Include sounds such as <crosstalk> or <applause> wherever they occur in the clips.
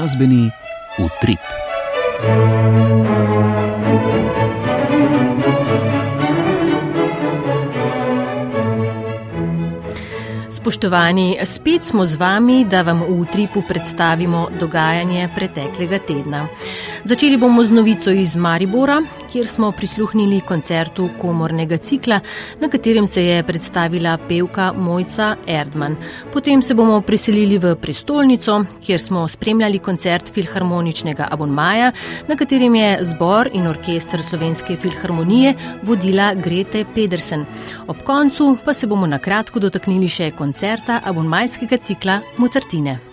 glasbeni utrip. Spoštovani, spet smo z vami, da vam v utripu predstavimo dogajanje preteklega tedna. Začeli bomo z novico iz Maribora, kjer smo prisluhnili koncertu komornega cikla, na katerem se je predstavila pevka Mojca Erdman. Potem se bomo preselili v prestolnico, kjer smo spremljali koncert filharmoničnega abonmaja, na katerem je zbor in orkester Slovenske filharmonije vodila Grete Pedersen. Ob koncu pa se bomo na kratko dotaknili še koncerta abonmajskega cikla Mozartine.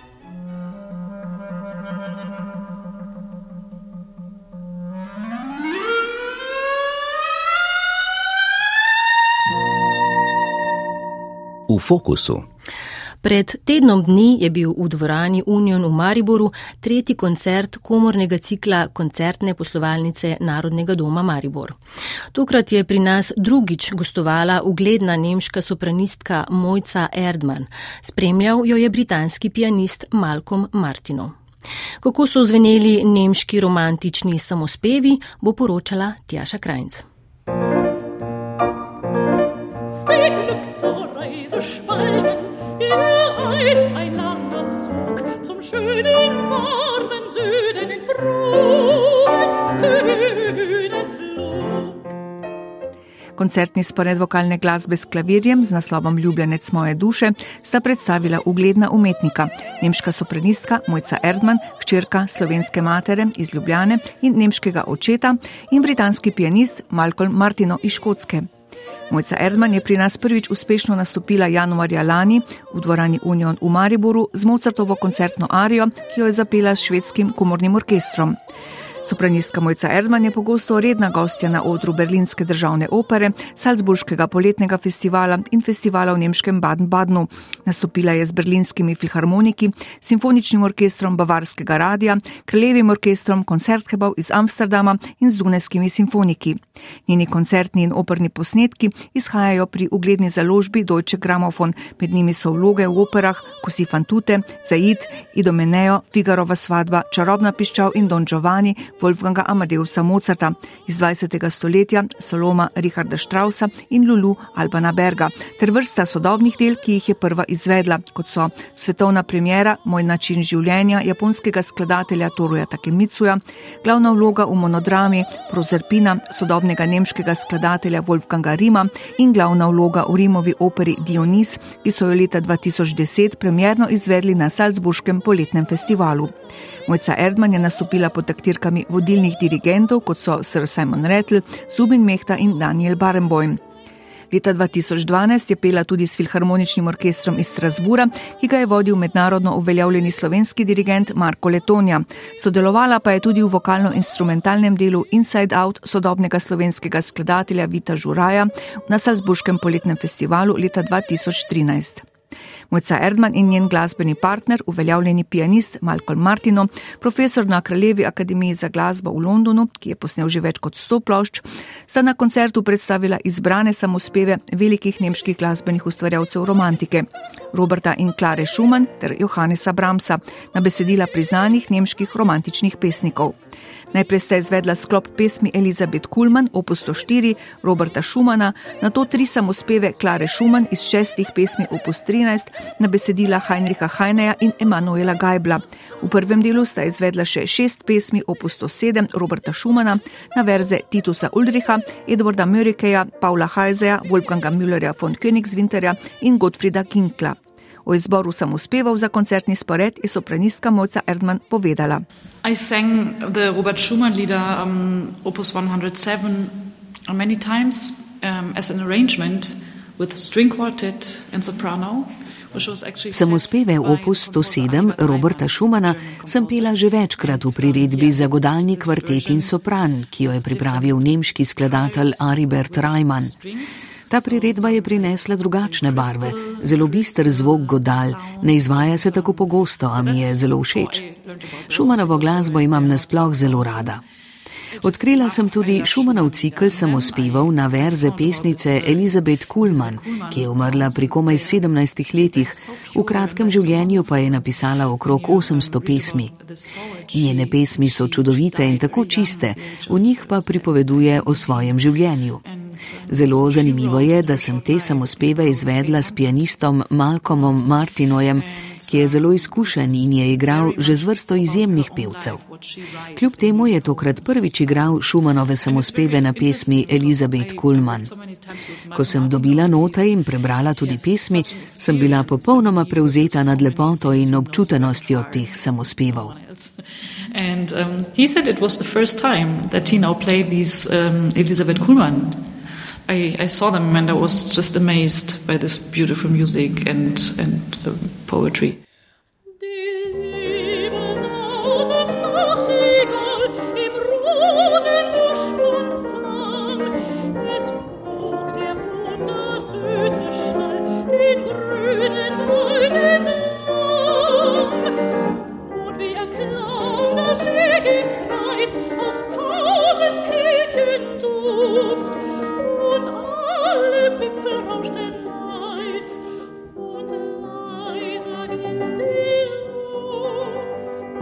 V fokusu. Pred tednom dni je bil v dvorani Union v Mariboru tretji koncert komornega cikla koncertne poslovalnice Narodnega doma Maribor. Tokrat je pri nas drugič gostovala ugledna nemška sopranistka Mojca Erdman. Spremljal jo je britanski pianist Malcolm Martino. Kako so zveneli nemški romantični samospevi, bo poročala Tjaša Krajnc. Glück zur Reise schweigen, ihr eilt ein langer Zug zum schönen, warmen Süden in frohen, kühnen Flug. Koncertni spored vokalne glasbe s klavirjem z naslovom Ljubljenec moje duše sta predstavila ugledna umetnika, nemška sopranistka Mojca Erdman, hčerka slovenske matere iz Ljubljane in nemškega očeta in britanski pianist Malcolm Martino iz Škotske. Mojca Erdman je pri nas prvič uspešno nastopila januarja lani v dvorani Union v Mariboru z Mozartovo koncertno arijo, ki jo je zapela s švedskim komornim orkestrom. Sopranistka Mojca Erdman je pogosto redna gostja na odru Berlinske državne opere, Salzburškega poletnega festivala in festivala v nemškem Baden-Badnu. Nastopila je z berlinskimi filharmoniki, simfoničnim orkestrom Bavarskega radia, kraljevim orkestrom Koncerthebov iz Amsterdama in z Dunajskimi simfoniki. Njeni koncertni in operni posnetki izhajajo pri ugledni založbi Deutsche Grammophon, med njimi so vloge v operah Kosi Fantute, Zaid, Idomeneo, Figarova svadba, Čarobna piščal in Don Giovanni, Wolfganga Amadeusa Mozarta iz 20. stoletja, Saloma Richarda Strausa in Lulu Albana Berga, ter vrsta sodobnih del, ki jih je prva izvedla, kot so svetovna premjera Moj način življenja japonskega skladatelja Toruja Takemicuja, glavna vloga v monodrami Prozerpina sodobnega nemškega skladatelja Wolfganga Rima in glavna vloga v Rimovi operi Dionys, ki so jo leta 2010 premjerno izvedli na Salzburškem poletnem festivalu. Mojca Erdman je nastopila pod taktirkami vodilnih dirigentov, kot so Sir Simon Rattle, Zubin Mehta in Daniel Barenboim. Leta 2012 je pela tudi s filharmoničnim orkestrom iz Strasbura, ki ga je vodil mednarodno uveljavljeni slovenski dirigent Marko Letonja. Sodelovala pa je tudi v vokalno-instrumentalnem delu Inside Out sodobnega slovenskega skladatelja Vita Žuraja na Salzburškem poletnem festivalu leta 2013. Mojca Erdman in njen glasbeni partner, uveljavljeni pianist Malcolm Martino, profesor na Kraljevi akademiji za glasbo v Londonu, ki je posnel že več kot 100 plošč, sta na koncertu predstavila izbrane samospeve velikih nemških glasbenih ustvarjalcev romantike Roberta in Klare Schumann ter Johannesa Bramsa na besedila priznanih nemških romantičnih pesnikov. Najprej sta izvedla sklop pesmi Elizabeth Kuhlmann, opus 104 Roberta Schumana, na to tri samospeve Klare Schumann iz šestih pesmi opus 13 na besedila Heinricha Heineja in Emanuela Geibla. V prvem delu sta izvedla še šest pesmi opus 107 Roberta Schumana na verze Titusa Ulricha, Edwarda Mörikeja, Paula Heiseja, Wolfganga Müllerja von Königswinterja in Gottfrieda Kinkla. O izboru samospeval za koncertni spored je sopranistka Mojca Erdman povedala. I sang the Robert Schumann lieder um, opus 107 many times um, as an arrangement soprano. Samospeve opus 107 Roberta Schumana sem pela že večkrat v priredbi za godalni kvartet in sopran, ki jo je pripravil nemški skladatelj Aribert Reimann. Ta priredba je prinesla drugačne barve, zelo bister zvok godal, ne izvaja se tako pogosto, a mi je zelo všeč. Šumanovo glasbo imam nasploh zelo rada. Odkrila sem tudi Šumanov cikl samospevov na verze pesnice Elizabeth Kuhlman, ki je umrla pri komaj 17 letih, v kratkem življenju pa je napisala okrog 800 pesmi. Njene pesmi so čudovite in tako čiste, v njih pa pripoveduje o svojem življenju. Zelo zanimivo je, da sem te samospeve izvedla s pianistom Malcolmom Martinojem, ki je zelo izkušen in je igral že z vrsto izjemnih pevcev. Kljub temu je tokrat prvič igral Šumanove samospeve na pesmi Elizabeth Kuhlman. Ko sem dobila note in prebrala tudi pesmi, sem bila popolnoma prevzeta nad lepoto in občutenostjo teh samospevov. And um, he said it was the first time that he now played these um, Elizabeth Kuhlman. I, I saw them and I was just amazed by this beautiful music and, and uh, poetry.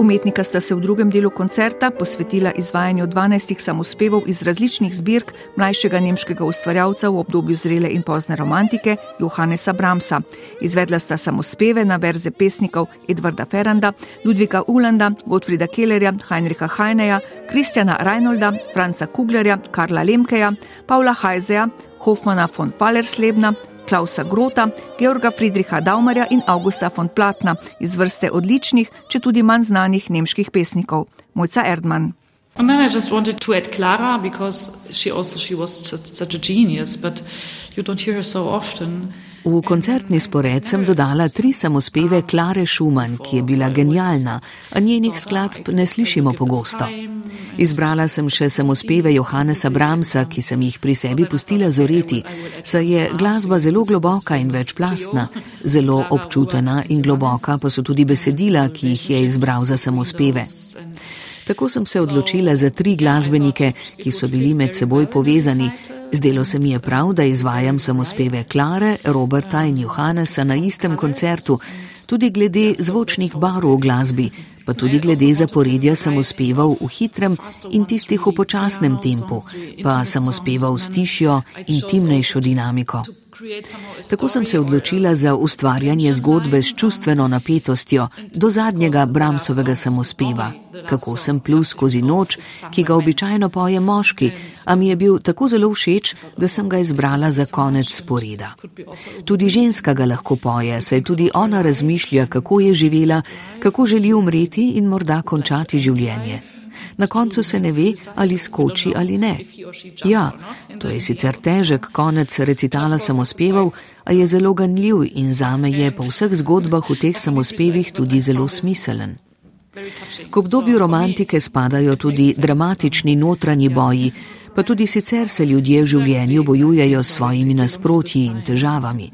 Umetnika sta se v drugem delu koncerta posvetila izvajanju 12 samospevov iz različnih zbirk mlajšega nemškega ustvarjalca v obdobju zrele in pozne romantike Johannesa Bramsa. Izvedla sta samospeve na verze pesnikov Edvarda Ferranda, Ludvika Ulanda, Gottfrieda Kellerja, Heinricha Heineja, Kristjana Reinolda, Franca Kuglerja, Karla Lemkeja, Paula Heiseja, Hofmana von Fallerslebna, Klausa Grota, Georga Friedricha Daumarja in Augusta von Platna iz vrste odličnih, če tudi manj znanih nemških pesnikov. Mojca Erdmann. And then I just wanted to add Clara because she also she was such a genius, but you don't hear her so often. V koncertni spored sem dodala tri samospeve Klare Schumann, ki je bila genialna, a njenih skladb ne slišimo pogosto. Izbrala sem še samospeve Johannesa Bramsa, ki sem jih pri sebi pustila zoreti, saj je glasba zelo globoka in večplastna, zelo občutena in globoka pa so tudi besedila, ki jih je izbral za samospeve. Tako sem se odločila za tri glasbenike, ki so bili med seboj povezani, Zdelo se mi je prav, da izvajam samospeve Klare, Roberta in Johannesa na istem koncertu, tudi glede zvočnih barov v glasbi, pa tudi glede zaporedja samospevov v hitrem in tistih v počasnem tempu, pa samospevov s tišjo in timnejšo dinamiko. Tako sem se odločila za ustvarjanje zgodbe s čustveno napetostjo. do zadnjega Bramsovega samospeva, kako sem plus skozi noč, ki ga običajno poje moški, a mi je bil tako zelo všeč, da sem ga izbrala za konec sporeda. Tudi ženska ga lahko poje, saj tudi ona razmišlja, kako je živela, kako želi umreti in morda končati življenje na koncu se ne ve, ali skoči ali ne. Ja, to je sicer težek konec recitala samospevov, a je zelo ganljiv in zame je po vseh zgodbah v teh samospevih tudi zelo smiselen. K obdobju romantike spadajo tudi dramatični notranji boji, pa tudi sicer se ljudje v življenju bojujejo s svojimi nasprotji in težavami.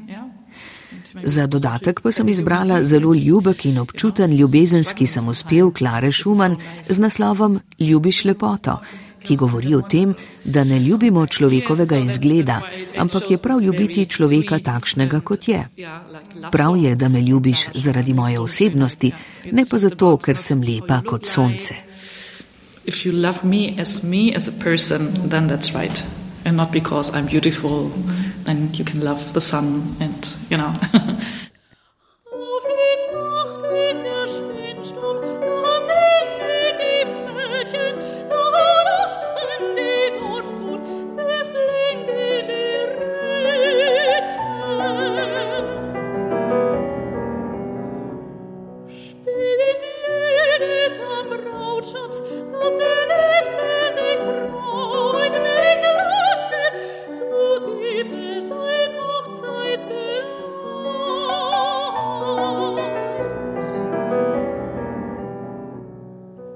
Za dodatek pa sem izbrala zelo ljubek in občuten ljubezenski samospev Klare Šuman z naslovom Ljubiš lepoto, ki govori o tem, da ne ljubimo človekovega izgleda, ampak je prav ljubiti človeka takšnega, kot je. Prav je, da me ljubiš zaradi moje osebnosti, ne pa zato, ker sem lepa kot sonce. If you love me as me as a person, then that's right. And not because I'm beautiful then you can love the sun and you know <laughs>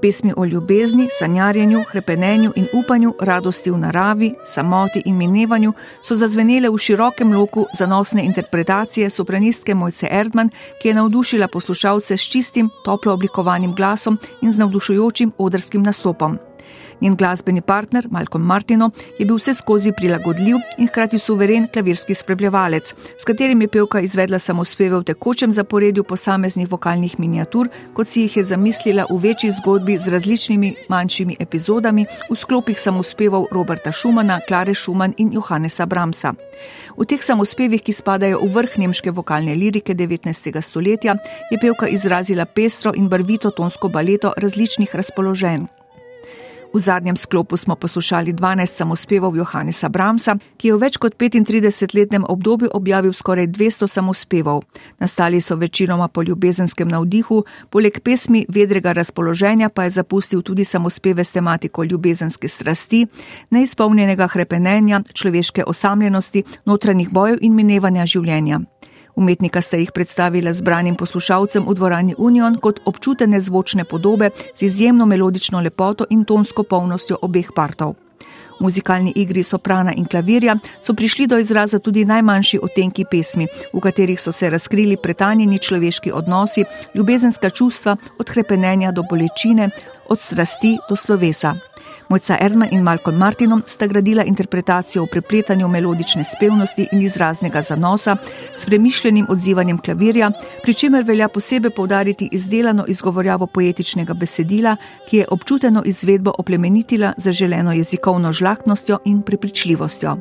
pesmi o ljubezni, sanjarjenju, krepenenju in upanju, radosti v naravi, samoti in minevanju so zazvenele v širokem loku zanosne interpretacije sopranistke Mojce Erdman, ki je navdušila poslušalce s čistim, toplo oblikovanim glasom in z navdušujočim odrskim nastopom. Njen glasbeni partner Malcolm Martino je bil vse skozi prilagodljiv in hkrati suveren klavirski spremljevalec, s katerim je pevka izvedla samospeve v tekočem zaporedju posameznih vokalnih miniatur, kot si jih je zamislila v večji zgodbi z različnimi manjšimi epizodami v sklopih samospevov Roberta Schumana, Klare Schumann in Johannesa Bramsa. V teh samospevih, ki spadajo v vrh nemške vokalne lirike 19. stoletja, je pevka izrazila pestro in barvito tonsko baleto različnih razpoloženj. V zadnjem sklopu smo poslušali 12 samospevov Johannesa Bramsa, ki je v več kot 35-letnem obdobju objavil skoraj 200 samospevov. Nastali so večinoma po ljubezenskem navdihu, poleg pesmi vedrega razpoloženja pa je zapustil tudi samospeve s tematiko ljubezenske strasti, neizpolnjenega hrepenenja, človeške osamljenosti, notranjih bojev in minevanja življenja. Umetnika sta jih predstavila zbranim poslušalcem v dvorani Union kot občutene zvočne podobe z izjemno melodično lepoto in tonsko polnostjo obeh partov. V muzikalni igri soprana in klavirja so prišli do izraza tudi najmanjši otenki pesmi, v katerih so se razkrili pretanjeni človeški odnosi, ljubezenska čustva, od krepenenja do bolečine, od strasti do slovesa. Mojca Erdman in Malcolm Martinom sta gradila interpretacijo v prepletanju melodične spevnosti in izraznega zanosa s premišljenim odzivanjem klavirja, pri čemer velja posebej povdariti izdelano izgovorjavo poetičnega besedila, ki je občuteno izvedbo oplemenitila za želeno jezikovno žlahtnostjo in prepričljivostjo.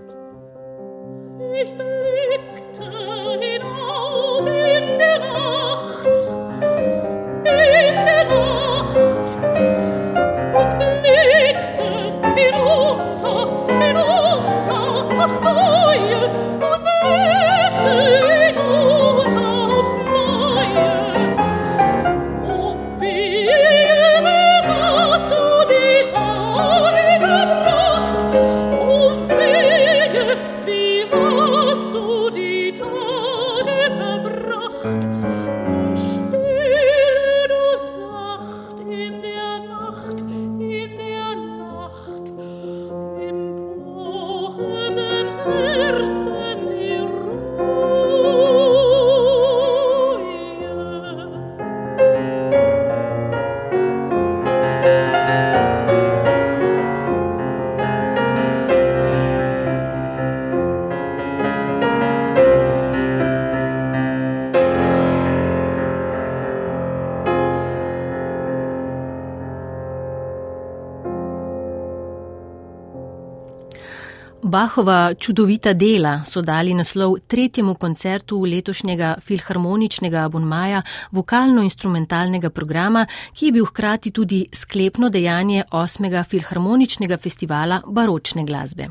Minute, Minute aufs Bachova čudovita dela so dali naslov tretjemu koncertu letošnjega filharmoničnega abonmaja vokalno-instrumentalnega programa, ki je bil hkrati tudi sklepno dejanje osmega filharmoničnega festivala baročne glasbe.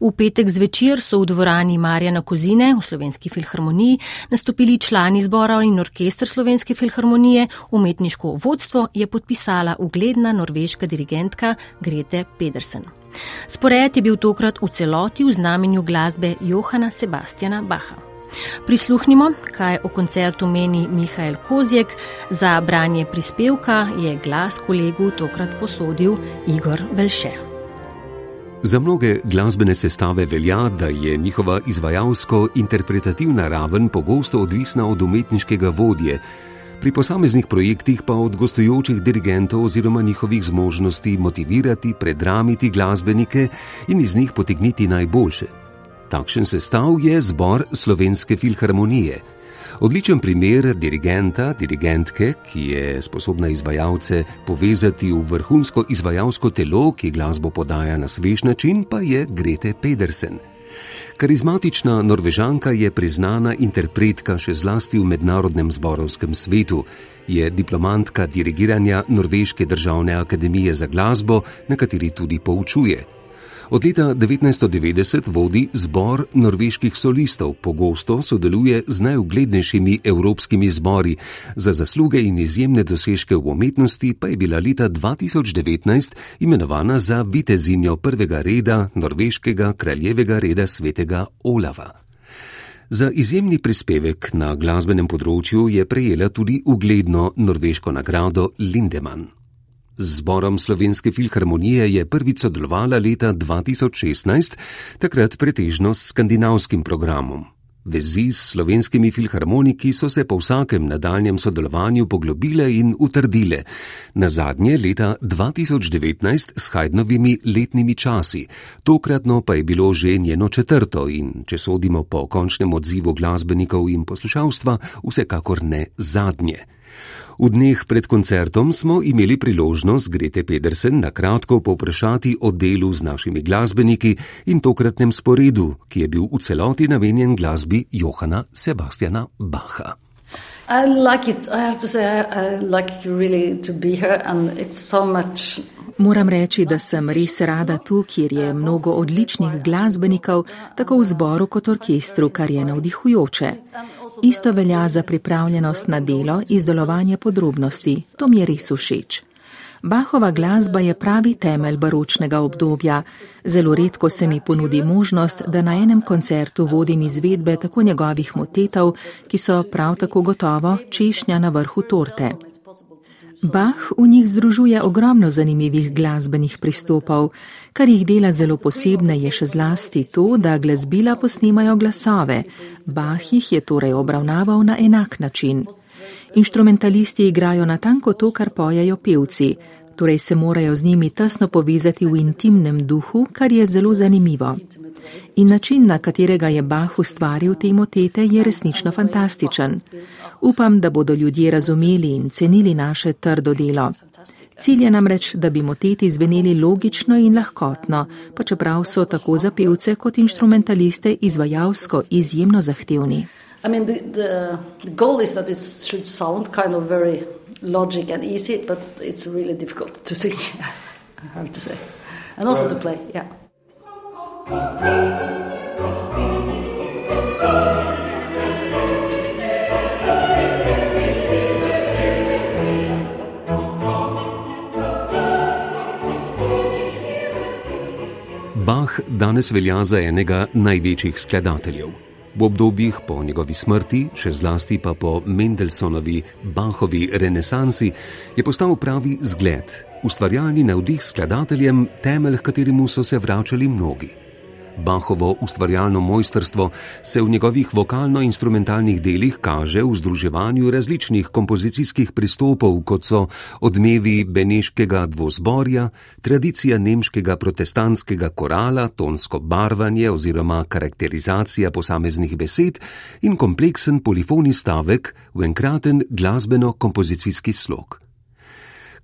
V petek zvečer so v dvorani Marjana Kozine v Slovenski filharmoniji nastopili člani zbora in orkester Slovenske filharmonije, umetniško vodstvo je podpisala ugledna norveška dirigentka Grete Pedersen. Spored je bil tokrat v celoti v znamenju glasbe Johana Sebastiana Baha. Prisluhnimo, kaj o koncertu meni Mihajl Kozjek, za branje prispevka je glas kolegu tokrat posodil Igor Velše. Za mnoge glasbene sestave velja, da je njihova izvajalsko-interpretativna raven pogosto odvisna od umetniškega vodje pri posameznih projektih pa od gostujočih dirigentov oziroma njihovih zmožnosti motivirati, predramiti glasbenike in iz njih potegniti najboljše. Takšen sestav je zbor Slovenske filharmonije. Odličen primer dirigenta, dirigentke, ki je sposobna izvajalce povezati v vrhunsko izvajalsko telo, ki glasbo podaja na svež način, pa je Grete Pedersen. Karizmatična norvežanka je priznana interpretka še zlasti v mednarodnem zborovskem svetu, je diplomantka dirigiranja Norveške državne akademije za glasbo, na kateri tudi poučuje. Od leta 1990 vodi zbor norveških solistov, pogosto sodeluje z najuglednejšimi evropskimi zbori, za zasluge in izjemne dosežke v umetnosti pa je bila leta 2019 imenovana za vitezinjo prvega reda norveškega kraljevega reda svetega Olava. Za izjemni prispevek na glasbenem področju je prejela tudi ugledno norveško nagrado Lindemann. Z zborom Slovenske filharmonije je prvič sodelovala leta 2016, takrat pretežno s skandinavskim programom. Vezi s slovenskimi filharmoniki so se po vsakem nadaljem sodelovanju poglobile in utrdile, na zadnje leta 2019 s Hajdnovimi letnimi časi, tokratno pa je bilo že njeno četrto in, če sodimo po končnem odzivu glasbenikov in poslušalstva, vsekakor ne zadnje. V dneh pred koncertom smo imeli priložnost Grete Pedersen na kratko povprašati o delu z našimi glasbeniki in tokratnem sporedu, ki je bil v celoti namenjen glasbi Johana Sebastiana Bacha. Moram reči, da sem res rada tu, kjer je mnogo odličnih glasbenikov, tako v zboru kot orkestru, kar je navdihujoče. Isto velja za pripravljenost na delo, izdelovanje podrobnosti. To mi je res všeč. Bahova glasba je pravi temelj baročnega obdobja. Zelo redko se mi ponudi možnost, da na enem koncertu vodim izvedbe tako njegovih motetov, ki so prav tako gotovo češnja na vrhu torte. Bach v njih združuje ogromno zanimivih glasbenih pristopov. Kar jih dela zelo posebne, je še zlasti to, da glasbila posnemajo glasove. Bach jih je torej obravnaval na enak način. Inštrumentalisti igrajo na tanko to, kar pojejo pevci, torej se morajo z njimi tesno povezati v intimnem duhu, kar je zelo zanimivo. In način, na katerega je Bach ustvaril te motete, je resnično fantastičen. Upam, da bodo ljudje razumeli in cenili naše trdo delo. Cilj je namreč, da bi moteti zveneli logično in lahkotno, pa čeprav so tako za pevce kot instrumentaliste izvajalsko izjemno zahtevni. I mean, the, the, the goal is that it should sound kind of very logic and easy, but it's really difficult to sing, <laughs> I have to say. And also to play, yeah. Bach danes velja za enega največjih skladateljev. V obdobjih po njegovi smrti, še zlasti pa po Mendelsonovi Bachovi renesansi, je postal pravi zgled, ustvarjalni navdih skladateljem, temelj, k kateremu so se vračali mnogi. Bahovo ustvarjalno mojstrstvo se v njegovih vokalno-instrumentalnih delih kaže v združevanju različnih kompozicijskih pristopov, kot so odmevi beneškega dvozborja, tradicija nemškega protestantskega korala, tonsko barvanje oziroma karakterizacija posameznih besed in kompleksen polifoni stavek v enkraten glasbeno-kompozicijski slog.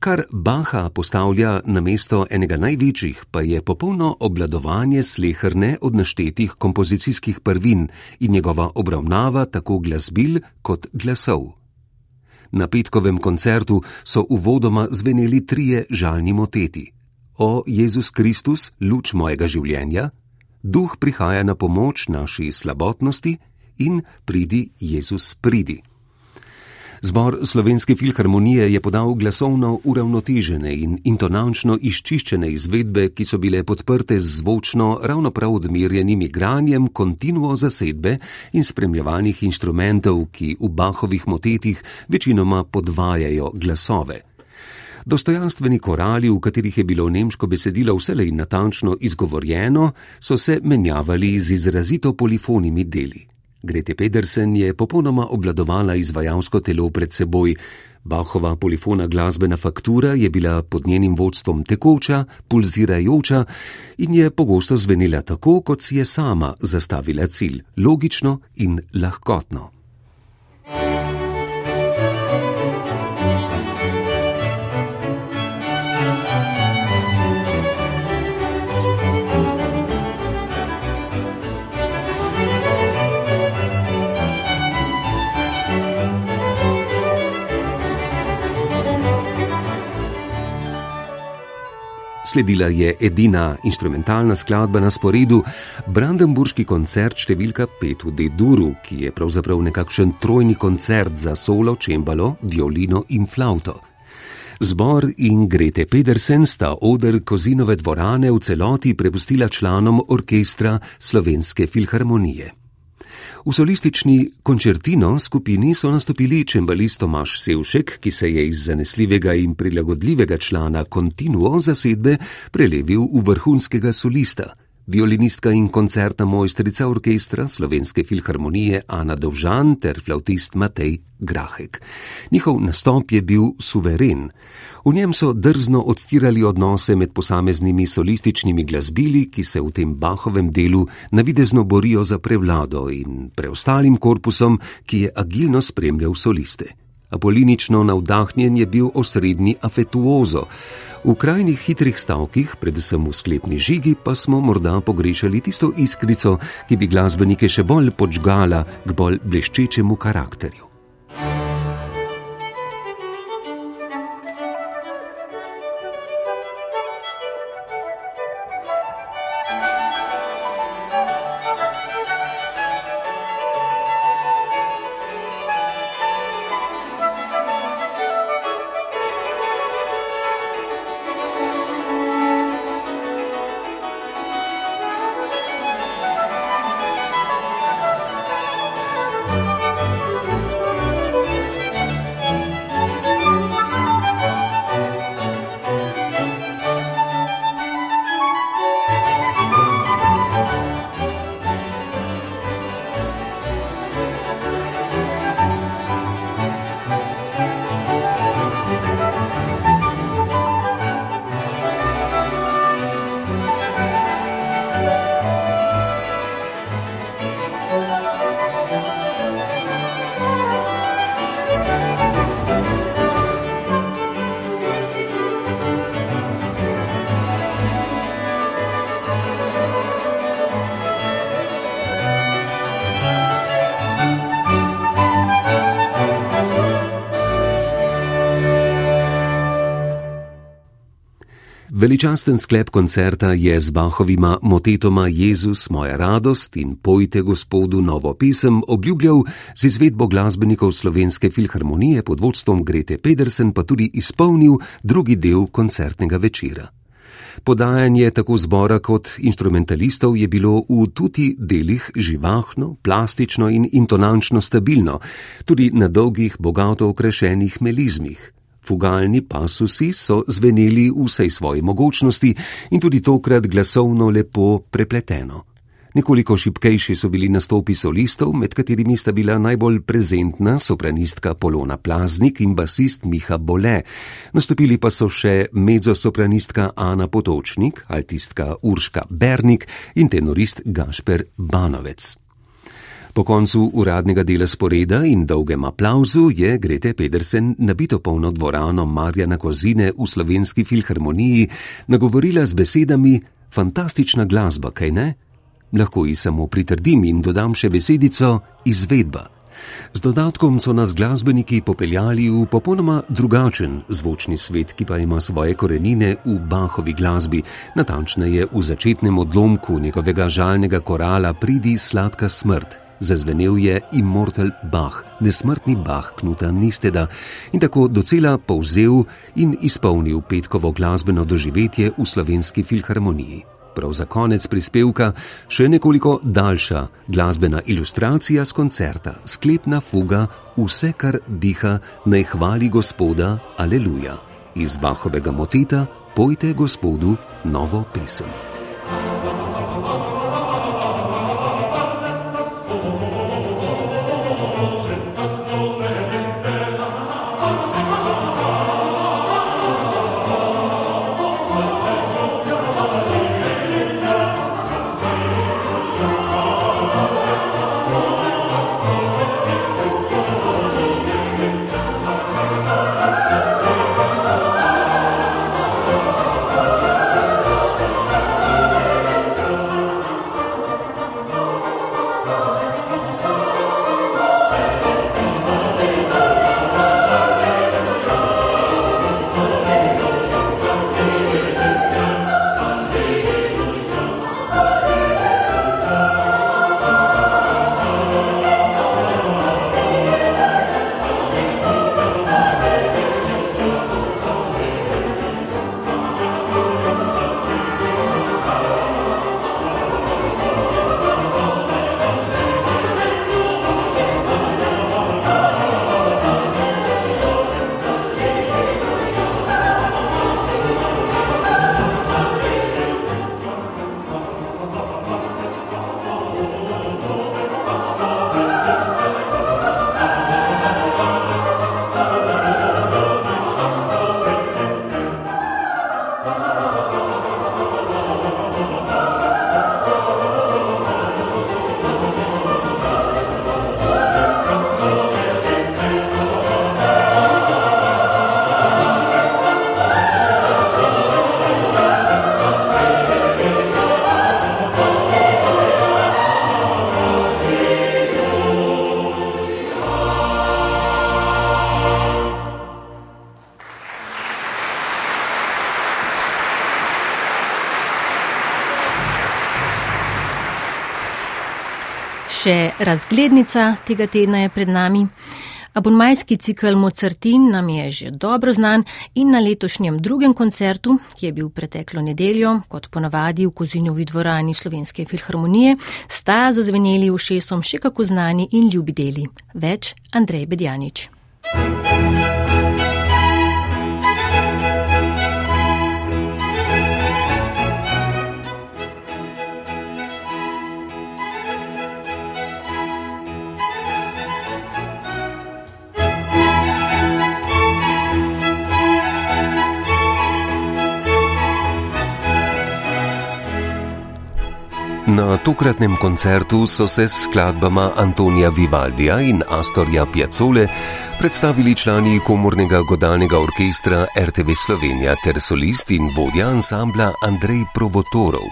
Kar Baha postavlja na mesto enega največjih, pa je popolno obladovanje sleherne od naštetih kompozicijskih prvin in njegova obravnava tako glasbil kot glasov. Na petkovem koncertu so uvodoma zveneli trije žalni moteti: O Jezus Kristus, luč mojega življenja, duh prihaja na pomoč naši slabotnosti in pridi Jezus pridi. Zbor Slovenske filharmonije je podal glasovno uravnotežene in intonančno izčiščene izvedbe, ki so bile podprte z zvočno ravno prav odmerjenim igranjem kontinuo zasedbe in spremljevalnih inštrumentov, ki v Bahovih motetih večinoma podvajajo glasove. Dostojanstveni korali, v katerih je bilo nemško besedilo vselej natančno izgovorjeno, so se menjavali z izrazito polifonimi deli. Grete Pedersen je popolnoma obvladovala izvajalsko telo pred seboj. Bahova polifona glasbena faktura je bila pod njenim vodstvom tekoča, pulzirajoča in je pogosto zvenela tako, kot si je sama zastavila cilj: logično in lahkotno. Sledila je edina instrumentalna skladba na sporedu, Brandenburški koncert številka 5 v D-duru, ki je pravzaprav nekakšen trojni koncert za solo, čembalo, violino in flauto. Zbor in Grete Pedersen sta oder Kozinove dvorane v celoti prepustila članom orkestra Slovenske filharmonije. V solistični končertino skupini so nastopili čembalist Tomaš Sevšek, ki se je iz zanesljivega in prilagodljivega člana kontinuo zasedbe prelevil v vrhunskega solista, violinistka in koncertna mojstrica orkestra Slovenske filharmonije Ana Dovžan ter flautist Matej Grahek. Njihov nastop je bil suveren. V njem so drzno odstirali odnose med posameznimi solističnimi glasbili, ki se v tem Bahovem delu navidezno borijo za prevlado in preostalim korpusom, ki je agilno spremljal soliste. Apolinično navdahnjen je bil osrednji afetuozo. V krajnih hitrih stavkih, predvsem v sklepni žigi, pa smo morda pogrešali tisto iskrico, ki bi glasbenike še bolj počgala k bolj bleščečemu karakterju. Veličasten sklep koncerta je z Bahovima motetoma Jezus, moja radost in pojte Gospodu novo pisem obljubljal z izvedbo glasbenikov Slovenske filharmonije pod vodstvom Grete Pedersen pa tudi izpolnil drugi del koncertnega večera. Podajanje tako zbora kot instrumentalistov je bilo v tudi delih živahno, plastično in intonančno stabilno, tudi na dolgih, bogato okrašenih melizmih. Fugalni pasusi so zveneli vsej svoji mogočnosti in tudi tokrat glasovno lepo prepleteno. Nekoliko šipkejši so bili nastopi solistov, med katerimi sta bila najbolj prezentna sopranistka Polona Plaznik in basist Miha Bole. Nastopili pa so še mezzosopranistka Ana Potočnik, altistka Urška Bernik in tenorist Gašper Banovec. Po koncu uradnega dela sporeda in dolgem aplauzu je Grete Pedersen nabito polno dvorano Marjana Kozine v slovenski filharmoniji nagovorila z besedami: Fantastična glasba, kaj ne? Lahko ji samo pritrdim in dodam še besedico: izvedba. Z dodatkom so nas glasbeniki popeljali v popolnoma drugačen zvočni svet, ki pa ima svoje korenine v Bahovi glasbi, natančneje v začetnem odlomku njegovega žalnega korala Pridi sladka smrt, zazvenel je Immortal Bach, nesmrtni Bach Knuta Nisteda in tako docela povzel in izpolnil petkovo glasbeno doživetje v slovenski filharmoniji. Prav za konec prispevka še nekoliko daljša glasbena ilustracija z koncerta, sklepna fuga, vse kar diha, naj hvali Gospoda, aleluja. Iz Bahovega moteta pojte Gospodu novo pesem. Še razglednica tega tedna je pred nami. Abonmajski cikl Mozartin nam je že dobro znan in na letošnjem drugem koncertu, ki je bil preteklo nedeljo, kot ponavadi v Kozinjovi dvorani Slovenske filharmonije, sta zazveneli v šesom še kako znani in ljubi deli. Več Andrej Bedjanič. Thank you. Na tokratnem koncertu so se s skladbama Antonija Vivaldija in Astorja Piacole predstavili člani komornega godalnega orkestra RTV Slovenija ter solist in vodja ansambla Andrej Provotorov.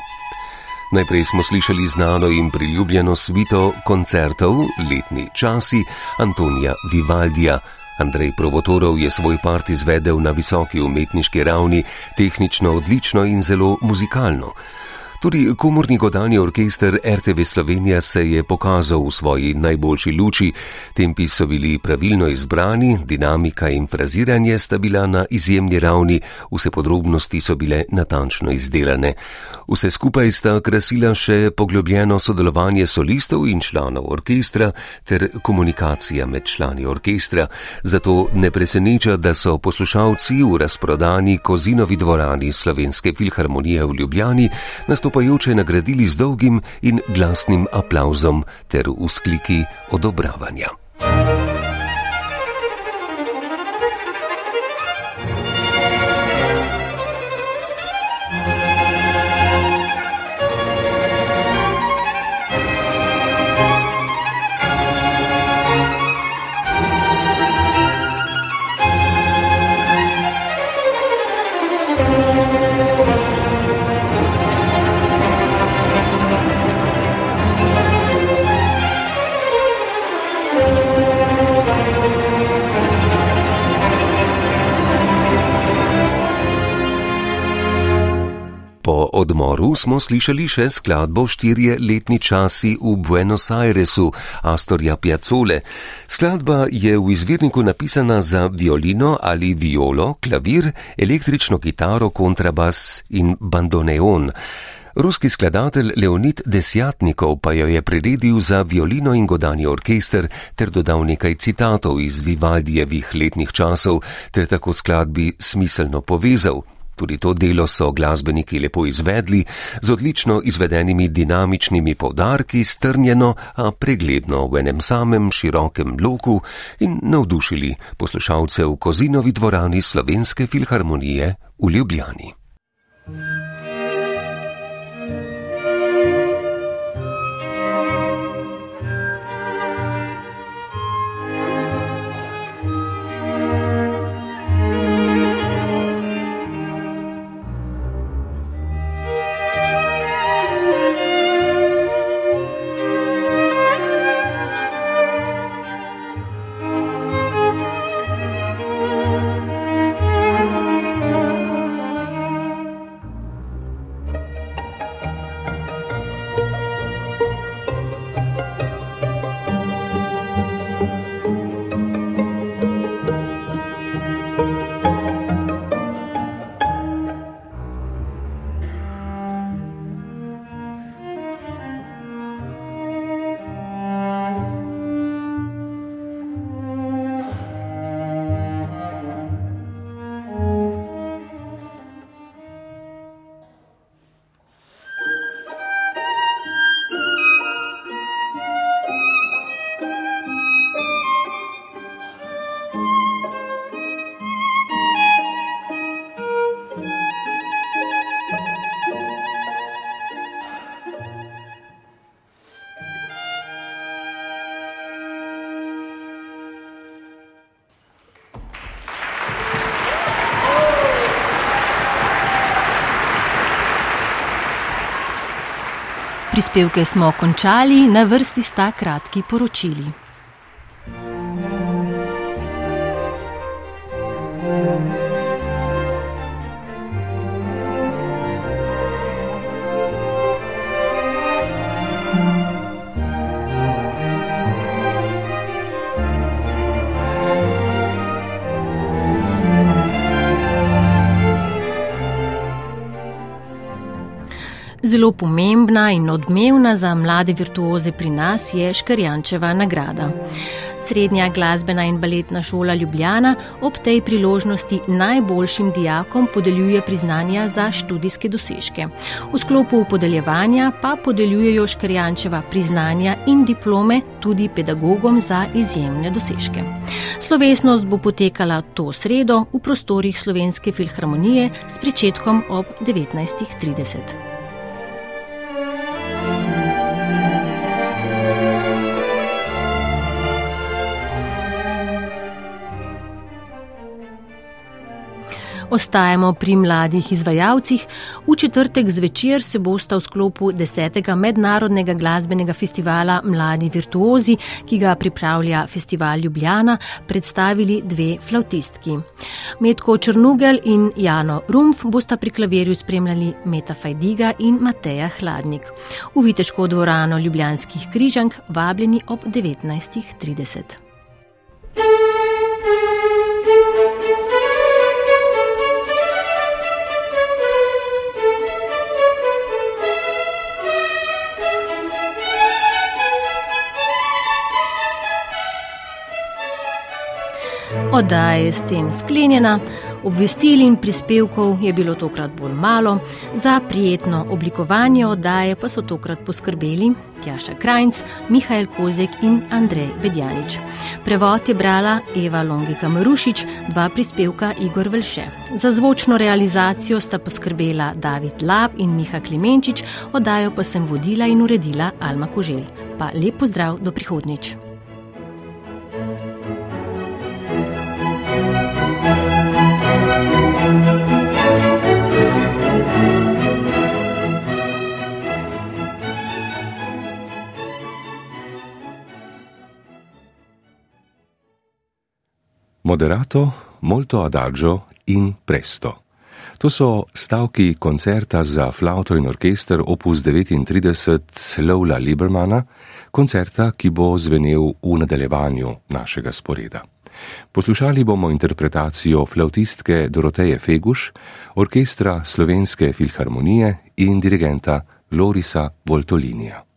Najprej smo slišali znano in priljubljeno svito koncertov Letni časi Antonija Vivaldija. Andrej Provotorov je svoj part izvedel na visoki umetniški ravni, tehnično odlično in zelo muzikalno. Tudi komorni godalni orkester RTV Slovenija se je pokazal v svoji najboljši luči, tempi so bili pravilno izbrani, dinamika in fraziranje sta bila na izjemni ravni, vse podrobnosti so bile natančno izdelane. Vse skupaj sta krasila še poglobljeno sodelovanje solistov in članov orkestra ter komunikacija med člani orkestra, zato ne preseneča, da so poslušalci v razprodani Kozinovi dvorani Slovenske filharmonije v Ljubljani nastopili nastopajoče nagradili z dolgim in glasnim aplauzom ter vzkliki odobravanja. Odmoru smo slišali še skladbo Štirje letni časi v Buenos Airesu Astorja Piacole. Skladba je v izvirniku napisana za violino ali violo, klavir, električno kitaro, kontrabas in bandoneon. Ruski skladatelj Leonid Desjatnikov pa jo je priredil za violino in godani orkester ter dodal nekaj citatov iz Vivaldijevih letnih časov ter tako skladbi smiselno povezal. Tudi to delo so glasbeniki lepo izvedli, z odlično izvedenimi dinamičnimi povdarki, strnjeno, a pregledno v enem samem širokem bloku in navdušili poslušalce v Kozinovi dvorani Slovenske filharmonije v Ljubljani. Prispevke smo končali, na vrsti sta kratki poročili. Zelo pomembna in odmevna za mlade virtuoze pri nas je Škarjančeva nagrada. Srednja glasbena in baletna šola Ljubljana ob tej priložnosti najboljšim dijakom podeljuje priznanja za študijske dosežke. V sklopu podeljevanja pa podeljujejo Škarjančeva priznanja in diplome tudi pedagogom za izjemne dosežke. Slovesnost bo potekala to sredo v prostorih Slovenske filharmonije s pričetkom ob 19.30. Ostajamo pri mladih izvajalcih. V četrtek zvečer se bosta v sklopu 10. mednarodnega glasbenega festivala Mladi virtuozi, ki ga pripravlja festival Ljubljana, predstavili dve flautistki. Metko Črnugel in Jano Rumf bosta pri klavirju spremljali Meta Fajdiga in Mateja Hladnik. V Viteško dvorano Ljubljanskih križank vabljeni ob 19.30. Oddaja je s tem sklenjena, obvestil in prispevkov je bilo tokrat bolj malo, za prijetno oblikovanje oddaje pa so tokrat poskrbeli Tjaša Krajnc, Mihajl Kozek in Andrej Bedjanič. Prevod je brala Eva Longika Marušič, dva prispevka Igor Velše. Za zvočno realizacijo sta poskrbela David Lab in Miha Klemenčič, oddajo pa sem vodila in uredila Alma Kožel. Pa lep pozdrav do prihodnič. Moderato, molto adagio in presto. To so stavki koncerta za flauto in orkester opus 39 Lola Libermana, koncerta, ki bo zvenel v nadaljevanju našega sporeda. Poslušali bomo interpretacijo flautistke Doroteje Feguš, orkestra Slovenske filharmonije in dirigenta Lorisa Voltolinija.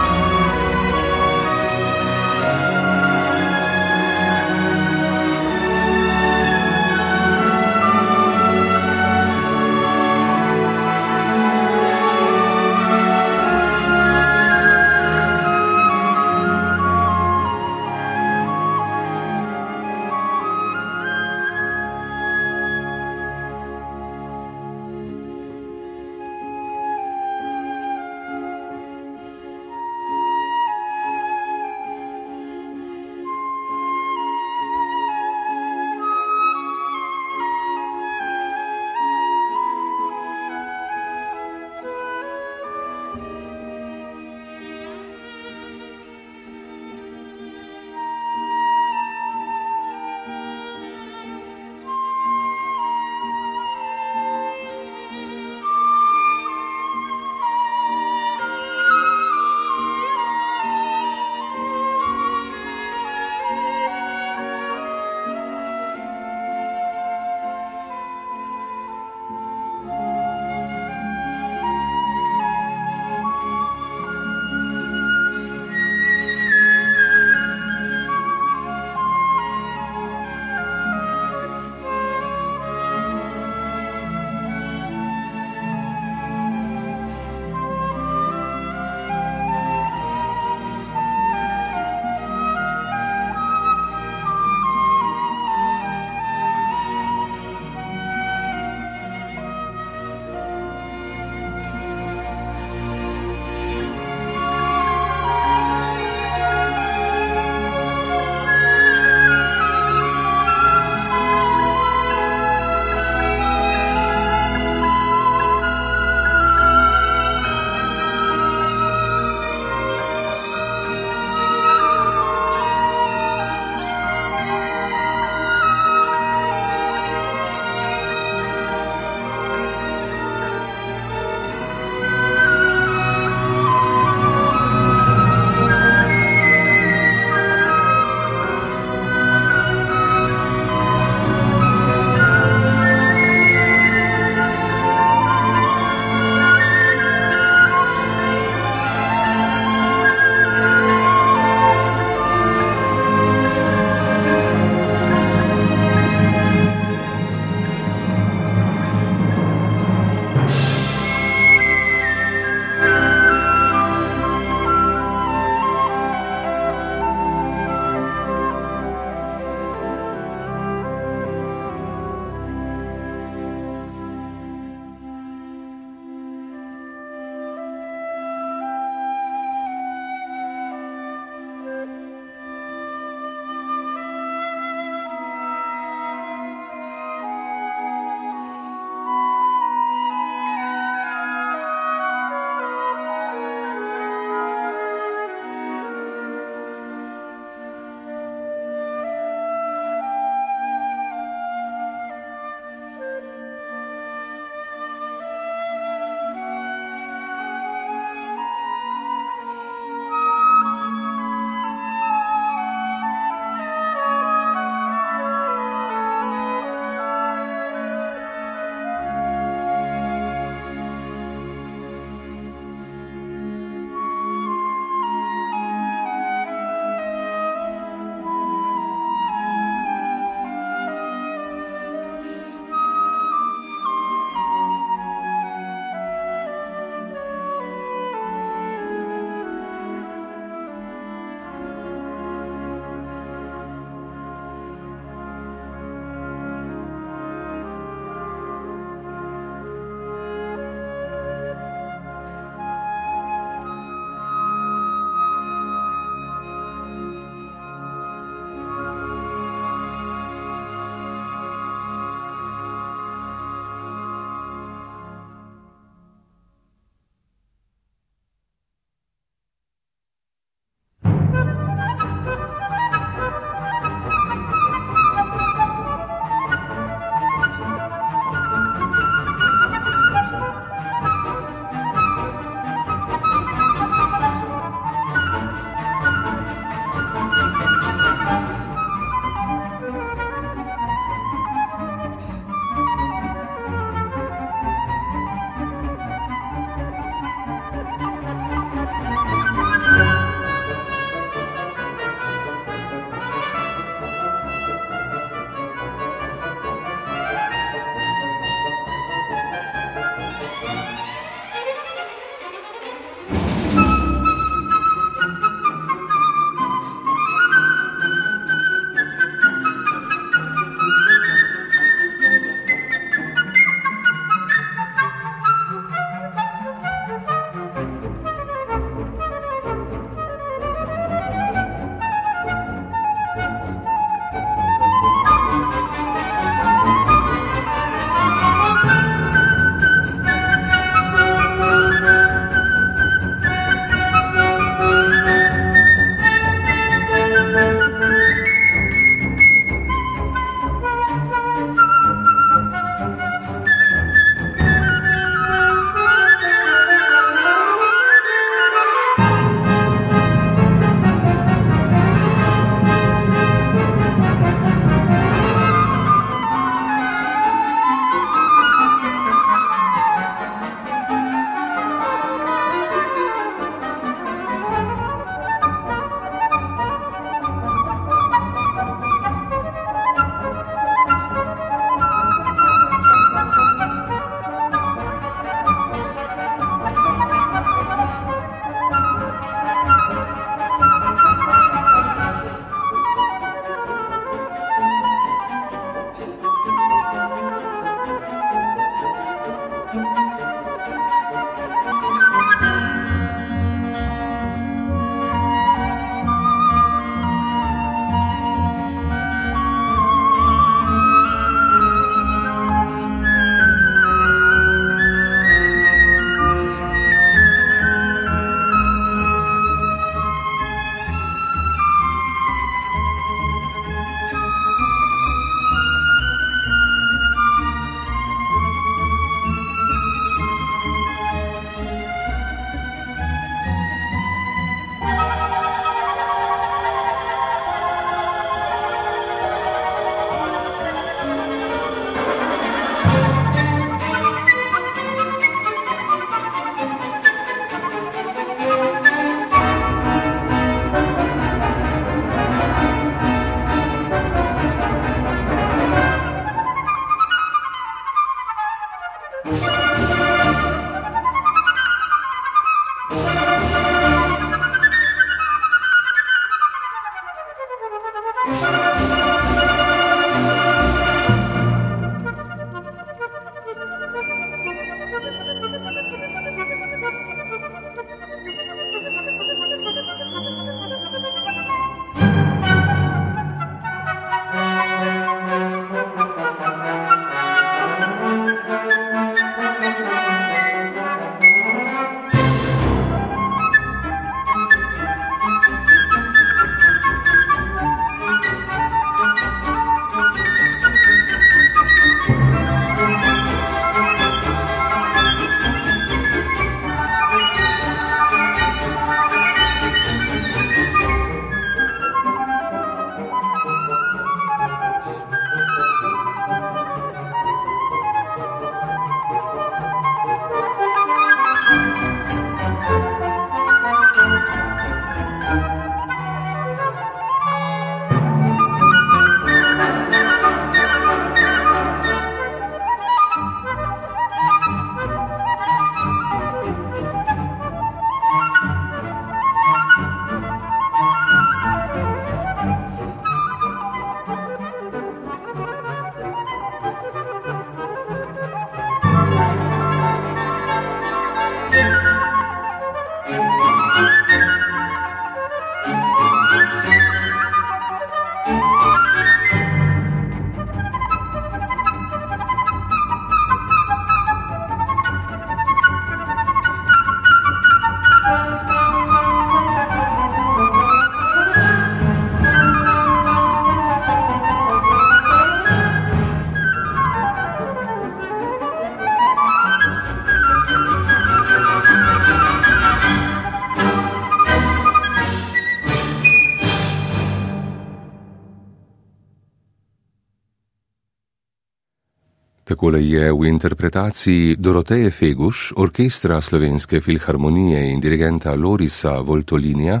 Takole je v interpretaciji Doroteje Feguš, orkestra Slovenske filharmonije in dirigenta Lorisa Voltolinija,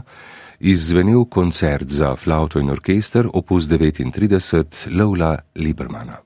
izvenil koncert za flauto in orkester opus 39 Lola Libermana.